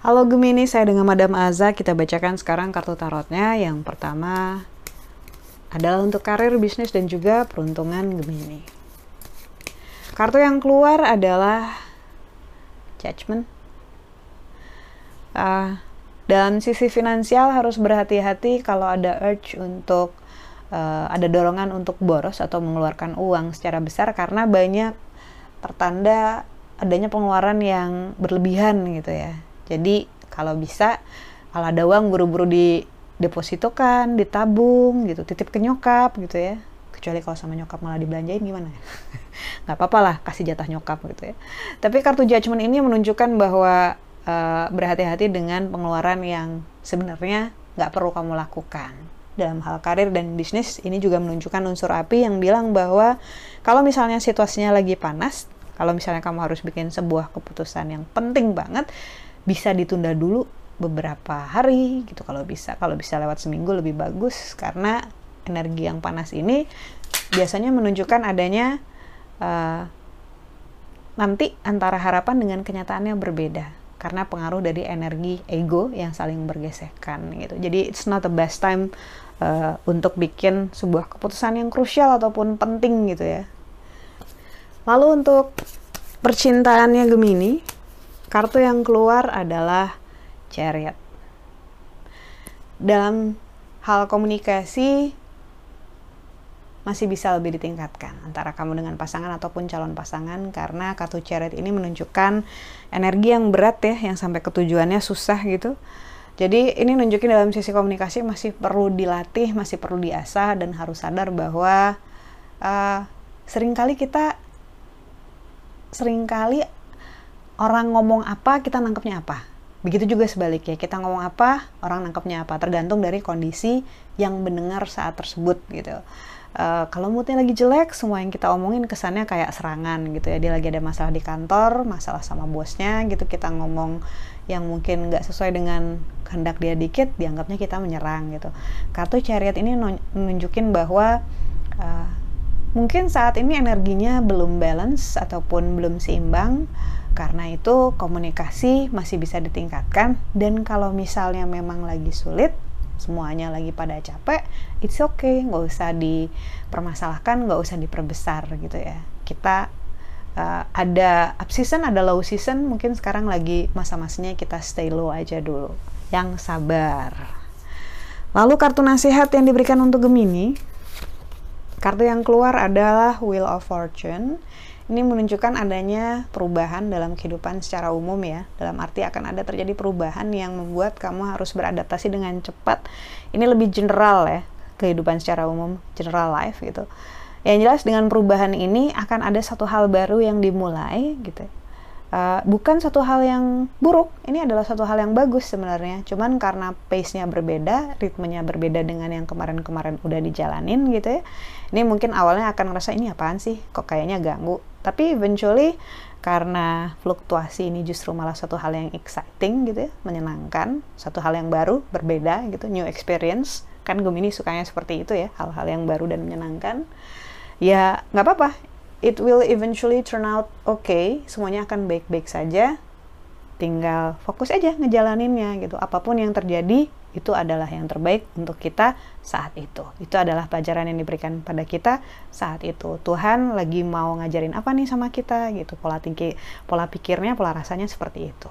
Halo Gemini, saya dengan Madam Aza. Kita bacakan sekarang kartu tarotnya. Yang pertama adalah untuk karir, bisnis, dan juga peruntungan Gemini. Kartu yang keluar adalah Judgment. Uh, dalam sisi finansial harus berhati-hati kalau ada urge untuk uh, ada dorongan untuk boros atau mengeluarkan uang secara besar karena banyak pertanda adanya pengeluaran yang berlebihan gitu ya jadi kalau bisa kalau ada uang buru-buru di depositokan, ditabung gitu, titip ke nyokap gitu ya. Kecuali kalau sama nyokap malah dibelanjain gimana? Nggak apa-apa lah, kasih jatah nyokap gitu ya. Tapi kartu judgment ini menunjukkan bahwa uh, berhati-hati dengan pengeluaran yang sebenarnya nggak perlu kamu lakukan. Dalam hal karir dan bisnis, ini juga menunjukkan unsur api yang bilang bahwa kalau misalnya situasinya lagi panas, kalau misalnya kamu harus bikin sebuah keputusan yang penting banget, bisa ditunda dulu beberapa hari gitu. Kalau bisa kalau bisa lewat seminggu lebih bagus karena energi yang panas ini biasanya menunjukkan adanya uh, nanti antara harapan dengan kenyataannya berbeda karena pengaruh dari energi ego yang saling bergesekan gitu jadi it's not the best time uh, untuk bikin sebuah keputusan yang krusial ataupun penting gitu ya lalu untuk percintaannya Gemini Kartu yang keluar adalah Chariot. Dalam hal komunikasi masih bisa lebih ditingkatkan antara kamu dengan pasangan ataupun calon pasangan karena kartu Chariot ini menunjukkan energi yang berat ya yang sampai ketujuannya susah gitu. Jadi ini nunjukin dalam sisi komunikasi masih perlu dilatih, masih perlu diasah dan harus sadar bahwa uh, sering kali kita sering kali orang ngomong apa kita nangkepnya apa begitu juga sebaliknya kita ngomong apa orang nangkepnya apa tergantung dari kondisi yang mendengar saat tersebut gitu uh, kalau moodnya lagi jelek semua yang kita omongin kesannya kayak serangan gitu ya. Dia lagi ada masalah di kantor masalah sama bosnya gitu. Kita ngomong yang mungkin nggak sesuai dengan kehendak dia dikit dianggapnya kita menyerang gitu. Kartu chariot ini nunjukin bahwa uh, mungkin saat ini energinya belum balance ataupun belum seimbang. Karena itu komunikasi masih bisa ditingkatkan. Dan kalau misalnya memang lagi sulit, semuanya lagi pada capek, it's okay, nggak usah dipermasalahkan, nggak usah diperbesar gitu ya. Kita uh, ada up season, ada low season, mungkin sekarang lagi masa-masanya kita stay low aja dulu. Yang sabar. Lalu kartu nasihat yang diberikan untuk Gemini, kartu yang keluar adalah Wheel of Fortune ini menunjukkan adanya perubahan dalam kehidupan secara umum ya. Dalam arti akan ada terjadi perubahan yang membuat kamu harus beradaptasi dengan cepat. Ini lebih general ya, kehidupan secara umum, general life gitu. Yang jelas dengan perubahan ini akan ada satu hal baru yang dimulai gitu. Uh, bukan satu hal yang buruk, ini adalah satu hal yang bagus sebenarnya. Cuman karena pace-nya berbeda, ritmenya berbeda dengan yang kemarin-kemarin udah dijalanin gitu ya. Ini mungkin awalnya akan ngerasa ini apaan sih, kok kayaknya ganggu tapi eventually karena fluktuasi ini justru malah satu hal yang exciting gitu ya, menyenangkan, satu hal yang baru, berbeda gitu, new experience. Kan Gemini sukanya seperti itu ya, hal-hal yang baru dan menyenangkan. Ya nggak apa-apa, it will eventually turn out okay, semuanya akan baik-baik saja. Tinggal fokus aja ngejalaninnya gitu. Apa pun yang terjadi, itu adalah yang terbaik untuk kita saat itu. Itu adalah pelajaran yang diberikan pada kita saat itu. Tuhan lagi mau ngajarin apa nih sama kita gitu. Pola tinggi, pola pikirnya, pola rasanya seperti itu.